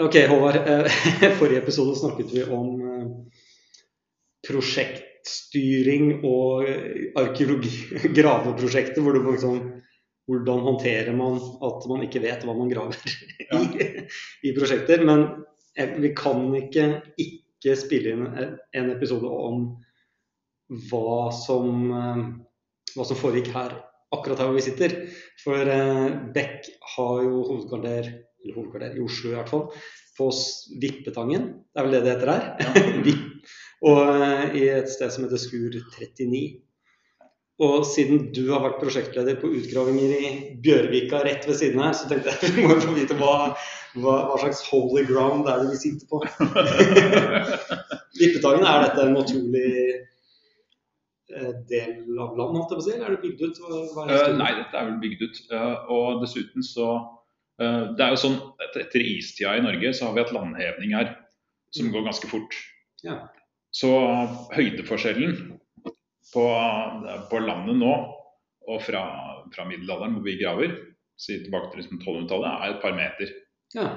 Ok, Håvard. I Forrige episode snakket vi om eh, prosjektstyring og eh, arkeologi, graveprosjekter. Hvor du liksom, hvordan håndterer man at man ikke vet hva man graver i, i prosjekter. Men eh, vi kan ikke ikke spille inn en- episode om hva som, eh, hva som foregikk her, akkurat her hvor vi sitter. For eh, Beck har jo hovedkvarter, eller hovedkvarter i Oslo i hvert fall, på Vippetangen. Det er vel det det heter her? Ja. Og eh, i et sted som heter Skur 39. Og siden du har vært prosjektleder på utgravinger i Bjørvika rett ved siden her, så tenkte jeg vi må få vite hva, hva, hva slags holy ground det er det vi sitter på. Vippetangen, er dette en naturlig eh, del av landet, holdt jeg på å si? Eller er det bygd ut? Hva er Eh, nei, dette er vel bygd ut. Uh, og dessuten så Det er jo sånn at etter istida i Norge så har vi hatt landhevning her som går ganske fort. Ja. Så høydeforskjellen på, på landet nå og fra, fra middelalderen hvor vi graver, si tilbake til liksom 1200-tallet, er et par meter. Ja,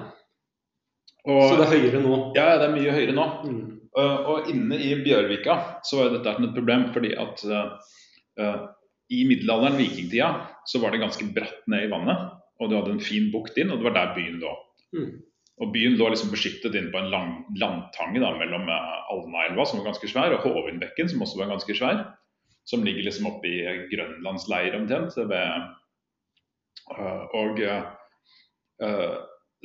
Og, så det er høyere nå? ja, det er mye høyere nå. Mm. Uh, og inne i Bjørvika så var jo dette et problem, fordi at uh, i middelalderen, vikingtida, så var det ganske bratt ned i vannet. Og du hadde en fin bukt inn, og det var der byen lå. Mm. Og byen lå liksom beskyttet inne på en lang, landtange da, mellom uh, Alnaelva, som var ganske svær, og Hovindbekken, som også var ganske svær. Som ligger liksom oppe i Grønlandsleir omtrent. Ved, uh, og uh,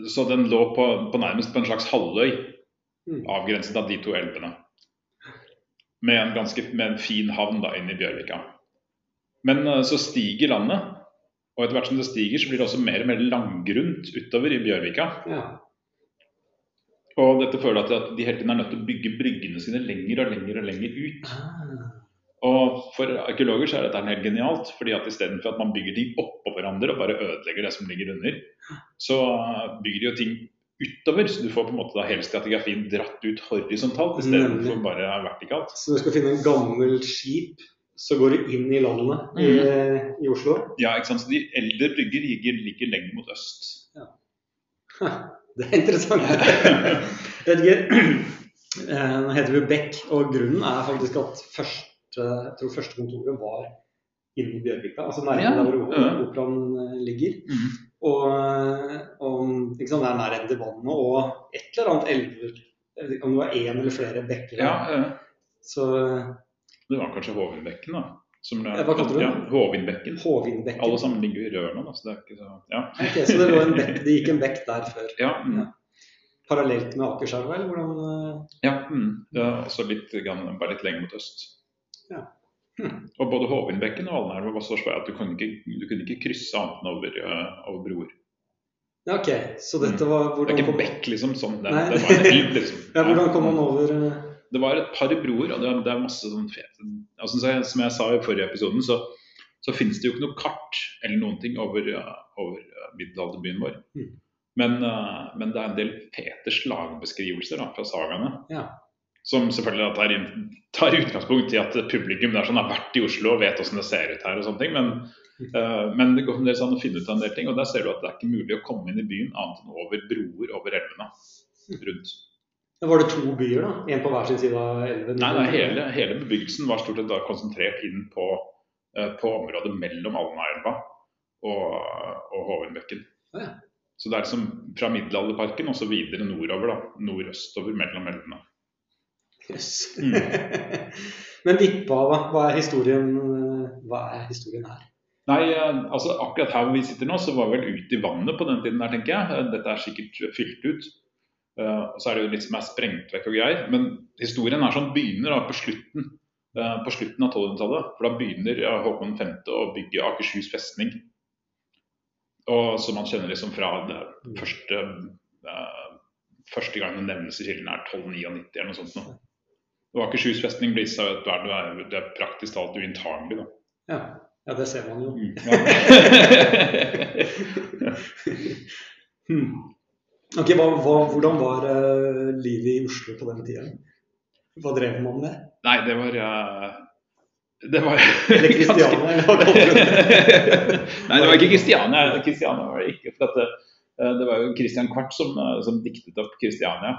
Så den lå på, på nærmest på en slags halvøy Mm. avgrenset av de to elvene. Med en, ganske, med en fin havn da inn i Bjørvika. Men eh, så stiger landet, og etter hvert som det stiger, så blir det også mer og mer langgrunt utover i Bjørvika. Ja. Og dette fører til at de hele tiden er nødt til å bygge bryggene sine lenger og lenger og lenger ut. Ah. Og for arkeologer så er dette helt genialt, fordi at istedenfor at man bygger ting oppå hverandre og bare ødelegger det som ligger under, så bygger de jo ting utover, så du får på en måte da hele stratigrafien dratt ut horisontalt istedenfor bare vertikalt. Så du skal finne en gammel skip, så går du inn i landene i, i Oslo. Ja, ikke sant? Så de eldre brygger ligger, ligger lenger mot øst. Ha, Det er interessant. Edger, ikke. nå heter vi Beck, og grunnen er faktisk at første, jeg tror første kontoret var inne i Bjørvika. Altså nærmere Ja, der hvor ja. operaen eh, ligger. Mm. Og, eh, og ikke sant, det er nærheten til vannet og et eller annet elver. Om det var én eller flere bekker. Ja, eh, Så det var kanskje Hovindbekken, da. Som det, hva kalte du det? Ja, Hovindbekken. Hovindbekken. Alle sammen ligger jo i rørene nå, så det er ikke så Ja. Ok, så det, en bekk, det gikk en bekk der før. ja, mm. Ja. Parallelt med Akerselva, eller hvordan eh, ja mm. det er også litt, bare litt lenger mot øst. Ja. Hm. Og både Hovindbekken og Alnelva var så svære at du kunne ikke, du kunne ikke krysse annet enn over, eh, over broer. Ja, ok. Så dette var hvordan Det er ikke kom, bekk, liksom. Sånn, det, Nei. det var en liksom. ja, hvordan kom man over eh, Det var et par broer, og det det er masse sånn fete altså, Som jeg sa i forrige episoden, så, så finnes det jo ikke noe kart eller noen ting over, over middelalderbyen vår. Mm. Men, uh, men det er en del fete slagbeskrivelser da, fra sagaene. Ja. Som selvfølgelig tar, tar utgangspunkt i at publikum der sånn har vært i Oslo og vet hvordan det ser ut her. og sånne ting, Men, uh, men det går del an å finne ut av en del ting. Og der ser du at det er ikke mulig å komme inn i byen annet enn over broer over elvene rundt. Var det to byer, da? En på hver sin side av elven? Nei, nei hele, hele bebyggelsen var stort sett da konsentrert inn på, eh, på området mellom Alnaelva og, og Hovenbekken. Ja. Så det er liksom fra middelalderparken og så videre nordover, da. Nordøstover mellom elvene. Yes. Mm. Men Vippa, da? Hva er historien, eh, hva er historien her? Nei, eh, altså akkurat her hvor vi sitter nå, så var vi vel ute i vannet på den tiden her, tenker jeg. Dette er sikkert fylt ut. Og så er det jo litt som er sprengt vekk og greier. Men historien er sånn, begynner da på slutten uh, på slutten av 1200-tallet. For da begynner eh, Håkon 5. å bygge Akershus festning. Og som man kjenner liksom fra det første, eh, første gang det nevnes i kildene, er 1299 eller noe sånt. Nå. Og Akershus festning blir så det er, det er praktisk talt uinntagelig. Ja. ja, det ser man jo. Mm, ja. Hmm. Ok, hva, hva, Hvordan var uh, livet i Oslo på den tida? Hva drev man med? Nei, det var uh, Det var Eller Kristiania? Nei, det var ikke Kristiania. Kristiania var det ikke. For at det, Eh, det var jo Christian Kvart som, som diktet opp Kristiania.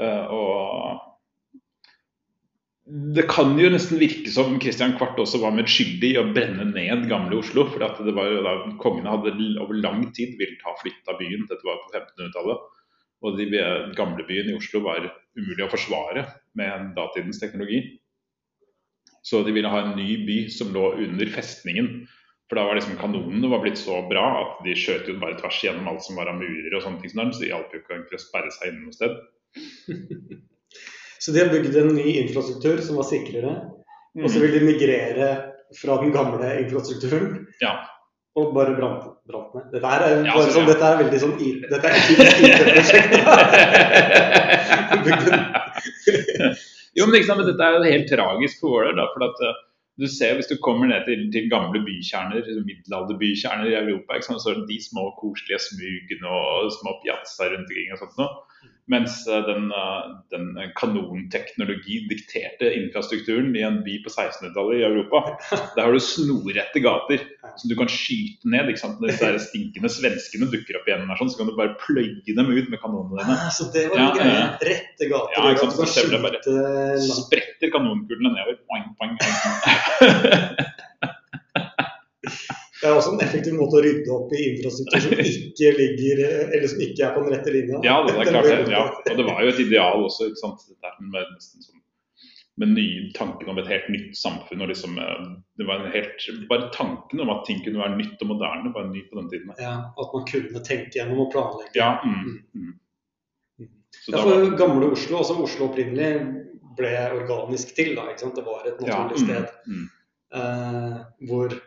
Eh, og det kan jo nesten virke som Christian Kvart også var medskyldig i å brenne ned gamle Oslo. For det var jo da Kongene hadde over lang tid villet ha flytta byen. Dette var på 1500-tallet. Og de gamle byen i Oslo var umulig å forsvare med datidens teknologi. Så de ville ha en ny by som lå under festningen. For da var liksom kanonene var blitt så bra at de skjøt jo bare tvers gjennom alt som var av murer og sånne ting. Så det hjalp jo ikke egentlig å sperre seg inne noe sted. Så de har bygd en ny infrastruktur som var sikrere, mm. og så vil de migrere fra den gamle infrastrukturen. Ja. Og bare brant, brant ned. Dette er, ja, altså, sånn, ja. dette er veldig sånn Dette er IT-prosjekt. jo, men, dette er jo helt tragisk for Våler. For at, uh, du ser Hvis du kommer ned til, til gamle bykjerner, middelalderbykjerner i Europa, så er det de små koselige smugene og små piazzaer rundt omkring. og sånt noe. Mens eh, den, eh, den kanonteknologi-dikterte infrastrukturen i en by på 1600-tallet i Europa, der har du snorrette gater som du kan skyte ned. ikke sant? Når disse stinkende svenskene dukker opp igjen, sånn, så kan du bare pløye dem ut med kanonene dine. Ah, så det var ja, greia. Rette gater. Ja, ikke sant? Så bare spretter kanonkulene nedover. Boing, boing. Det er også en effektiv måte å rydde opp i infrastruktur som ikke ligger, eller som ikke er på den rette linja. Ja, det er klart det. Ja. Og det var jo et ideal også, ikke sant? med, sånn, med nye tanken om et helt nytt samfunn. og liksom, eh, det var en helt, Bare tanken om at ting kunne være nytt og moderne var ny på den tiden. Ja, At man kunne tenke gjennom og planlegge. Ja, mm, mm. mm. ja for var... Gamle Oslo, også Oslo opprinnelig, ble organisk til. da, ikke sant? Det var et naturlig ja, sted mm, mm. eh, hvor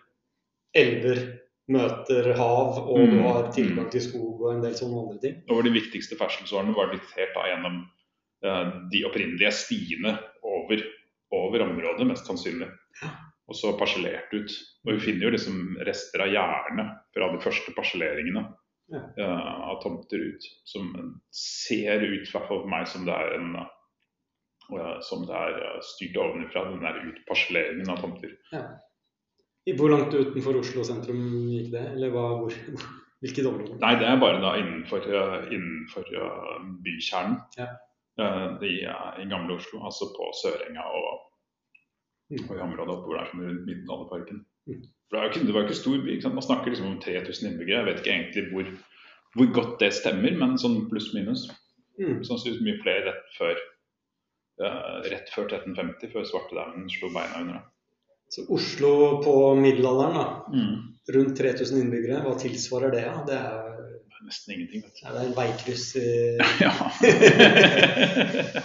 elver møter hav, og mm. du har tilgang til skog og en del sånne andre ting. Og De viktigste ferdselsårene var diktert da gjennom uh, de opprinnelige stiene over, over, området, mest sannsynlig. Og så parsellert ut. Og Vi finner jo liksom rester av gjerne fra de første parselleringene ja. uh, av tomter ut. Som ser ut, i hvert fall for meg, som det er en uh, som det er styrt ovenfra, den der utparselleringen av tomter. Ja. Hvor langt utenfor Oslo sentrum gikk det? Eller hva, hvor, hvilket område? Nei, det er bare da innenfor, eh, innenfor uh, bykjernen ja. uh, i, uh, i, gamle Oslo. Altså på Sørenga og, mm. og i området oppe hvor det er som rundt Middelalderparken. Mm. For det, ikke, det, var jo ikke stor by. Man snakker liksom om 3000 innbyggere. Jeg vet ikke egentlig hvor, hvor godt det stemmer, men sånn pluss-minus. Mm. Sannsynligvis mye flere rett før, rett før 1350, før svartedauden slo beina under det. Så Oslo på middelalderen, da, mm. rundt 3000 innbyggere, hva tilsvarer det? Ja? Det er nesten ingenting. vet du. Ja, det er en veikryss i Ja.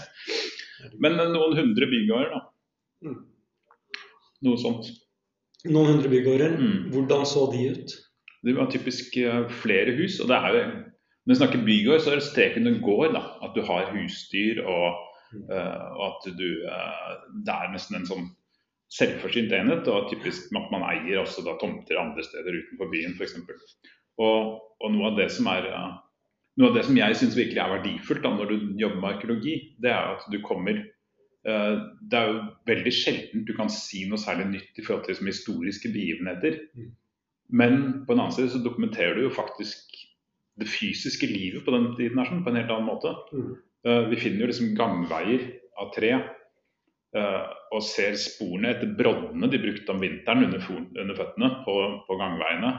Men noen hundre bygårder, da. Mm. Noe sånt. Noen hundre bygårder. Mm. Hvordan så de ut? Det var typisk eh, flere hus. og det er jo Når vi snakker bygård, så er det streken du går. da, At du har husdyr, og, uh, og at du uh, Det er nesten en sånn selvforsynt enhet, og typisk at man eier også da tomter andre steder utenfor byen f.eks. Og, og noe av det som er noe av det som jeg syns virkelig er verdifullt da, når du jobber med arkeologi, det er at du kommer uh, Det er jo veldig sjelden du kan si noe særlig nytt i forhold til liksom, historiske begivenheter. Mm. Men på en annen side så dokumenterer du jo faktisk det fysiske livet på den tiden her, sånn, på en helt annen måte. Mm. Uh, vi finner jo liksom gangveier av tre og ser sporene etter broddene de brukte om vinteren under, under føttene på, på, gangveiene.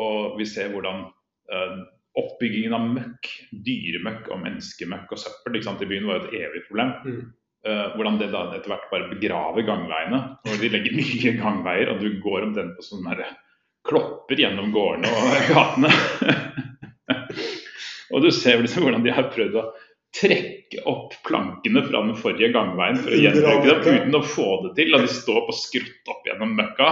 Og vi ser hvordan uh, oppbyggingen av møkk, dyremøkk og menneskemøkk og søppel i byen var et evig problem. Mm. Uh, hvordan det da etter hvert bare begraver gangveiene. Når De legger mye gangveier, og du går omtrent på sånne klopper gjennom gårdene og gatene. og du ser liksom hvordan de har prøvd å trekke opp plankene fra den forrige gangveien for å gjenbruke dem uten å få det til. La de stå på skrutt opp gjennom møkka.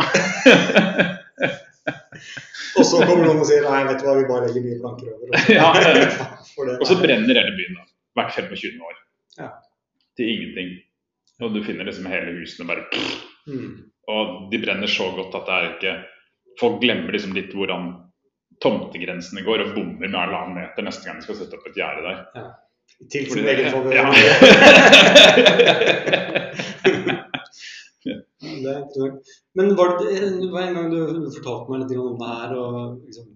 og så kommer noen og sier nei, vet du hva, vi bare legger mye planker over. Og så, ja, og så brenner hele byen da, hvert 25. år. Ja. Til ingenting. Og du finner liksom hele husene bare mm. Og de brenner så godt at det er ikke Folk glemmer liksom litt hvordan tomtegrensene går og bommer med halvannen meter neste gang de skal sette opp et gjerde der. Ja. Til sin egen favør. Ja. det er interessant. Men var det, det var en gang du, fortalte meg litt om det her, og liksom,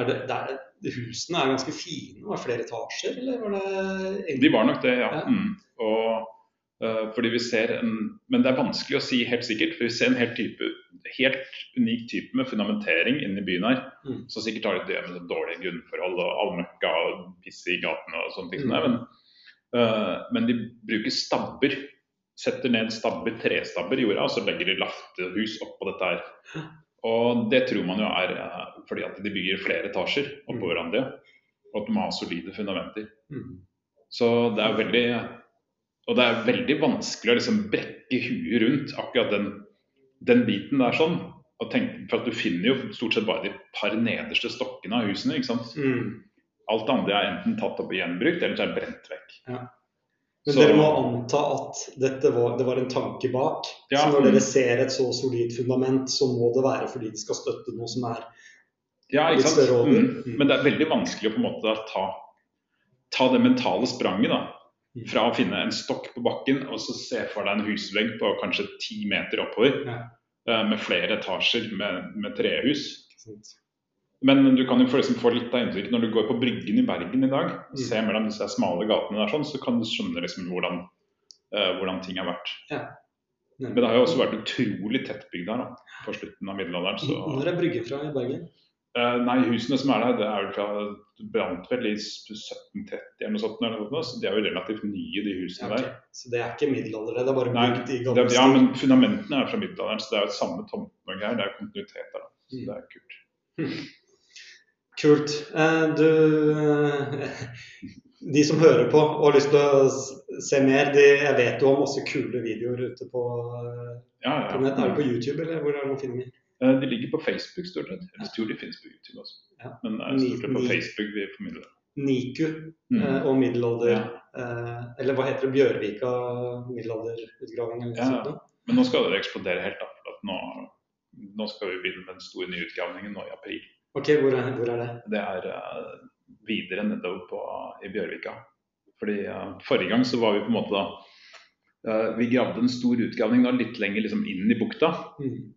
er det, det er, husene er ganske fine, var det flere etasjer, eller var det De var nok det, ja. Ja. Mm. Og, eh, fordi vi ser en, Men det er vanskelig å si helt sikkert, for vi ser en helt, type, helt unik type med fundamentering inne i byen her. Mm. Som sikkert har de det med dårlige grunnforhold og allmøkka og piss i gatene og sånne ting. Mm. Men, uh, men de bruker stabber. Setter ned stabber, trestabber i jorda, og så legger de laftehus oppå dette her. Og det tror man jo er eh, fordi at de bygger flere etasjer oppå Mm. hverandre. Og at de har solide fundamenter. Mm. Så det er veldig Og det er veldig vanskelig å liksom brekke huet rundt akkurat den, den biten der sånn. Og tenke, for at du finner jo stort sett bare de par nederste stokkene av husene. ikke sant? Mm. Alt det andre er enten tatt opp og gjenbrukt, eller så er det brent vekk. Men Så- dere må anta at var, det var en tanke bak. Ja, så når dere ser et så solid fundament, så må det være fordi det skal støtte noe som er Ja, Litt større over. Mm. Men det er veldig vanskelig å på en måte ta, ta det mentale spranget da. Fra å finne en stokk på bakken og så se for deg en husvegg på kanskje ti meter oppover. Ja. eh, Med flere etasjer med, med trehus. Men du kan jo liksom få litt av inntrykk når du går på Bryggen i Bergen i dag og Mm. ser mellom disse smale gatene der, sånn, så kan du skjønne liksom hvordan, eh, hvordan ting har vært. Men det har jo også vært utrolig tettbygd her da, på slutten av middelalderen. Så, Når er Bryggen fra i Bergen? Eh, nei, husene som er der, det er vel fra brant vel i 1730 eller noe sånt. Eller noe, så de er jo relativt nye, de husene Ja, ok. der. Så det er ikke middelalder, det er bare bygd i gamle ja, men fundamentene er fra middelalderen, så det er jo samme tomtenorge her. Det er kontinuitet der. da. Så Mm. det er kult. Kult. Eh, Du eh, De som hører på og har lyst til å se mer, de, jeg vet jo om masse kule videoer ute på, ja, Ja, på nett. Er det på YouTube, eller hvor er det man finner dem? Eh, De ligger på Facebook, stort sett. Jeg tror de finnes på YouTube også. Ja. Men det er stort sett på Facebook vi formidler det. Niku Mm. eh, og middelalder Ja. eh, Eller hva heter det? Bjørvika middelalderutgraving Ja. Men nå skal det eksplodere helt, da. Nå, nå skal vi begynne med den store nyutgravningen nå i april. Ok, hvor er, hvor er det? Det er eh, videre nedover på, i Bjørvika. Fordi eh, Forrige gang så var vi på en måte da eh, Vi gravde en stor utgravning da, litt lenger liksom inn i bukta. Mm.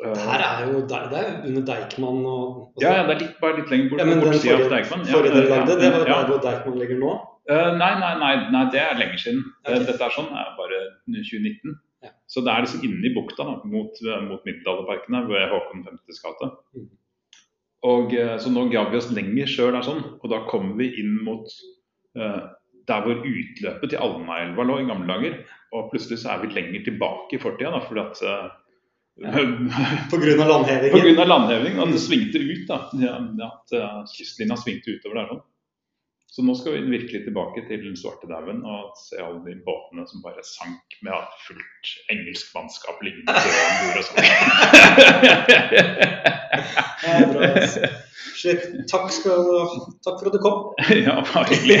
Eh, Det her er jo der, det er under Deichman og ja, ja, det er litt, bare litt lenger bort. Ja, men den forrige. Ja, forrige dere lagde, det var ja. der hvor Deichman ligger nå? Uh, nei, nei, nei, nei, det er lenger siden. Okay. Dette er sånn er bare 2019. Ja. Så det er liksom inne i bukta da, mot, mot middelalderparkene ved Håkon 5.s gate. Mm. Og, eh, så nå graver vi oss lenger sjøl, der sånn, og da kommer vi inn mot uh, der hvor utløpet til Alnaelva lå i gamle dager. Og plutselig så er vi lenger tilbake i fortida, fordi at eh, Av landhevingen? Pga. landheving, at det svingte ut. da, ja, At uh, kystlinja svingte utover der. sånn. Så nå skal vi virkelig tilbake til den svartedauden og se alle de båtene som bare sank med fullt engelsk mannskap liggende om bord og Ja, altså. Shit. Takk, skal, takk for at du kom. sånn. ja, bare hyggelig.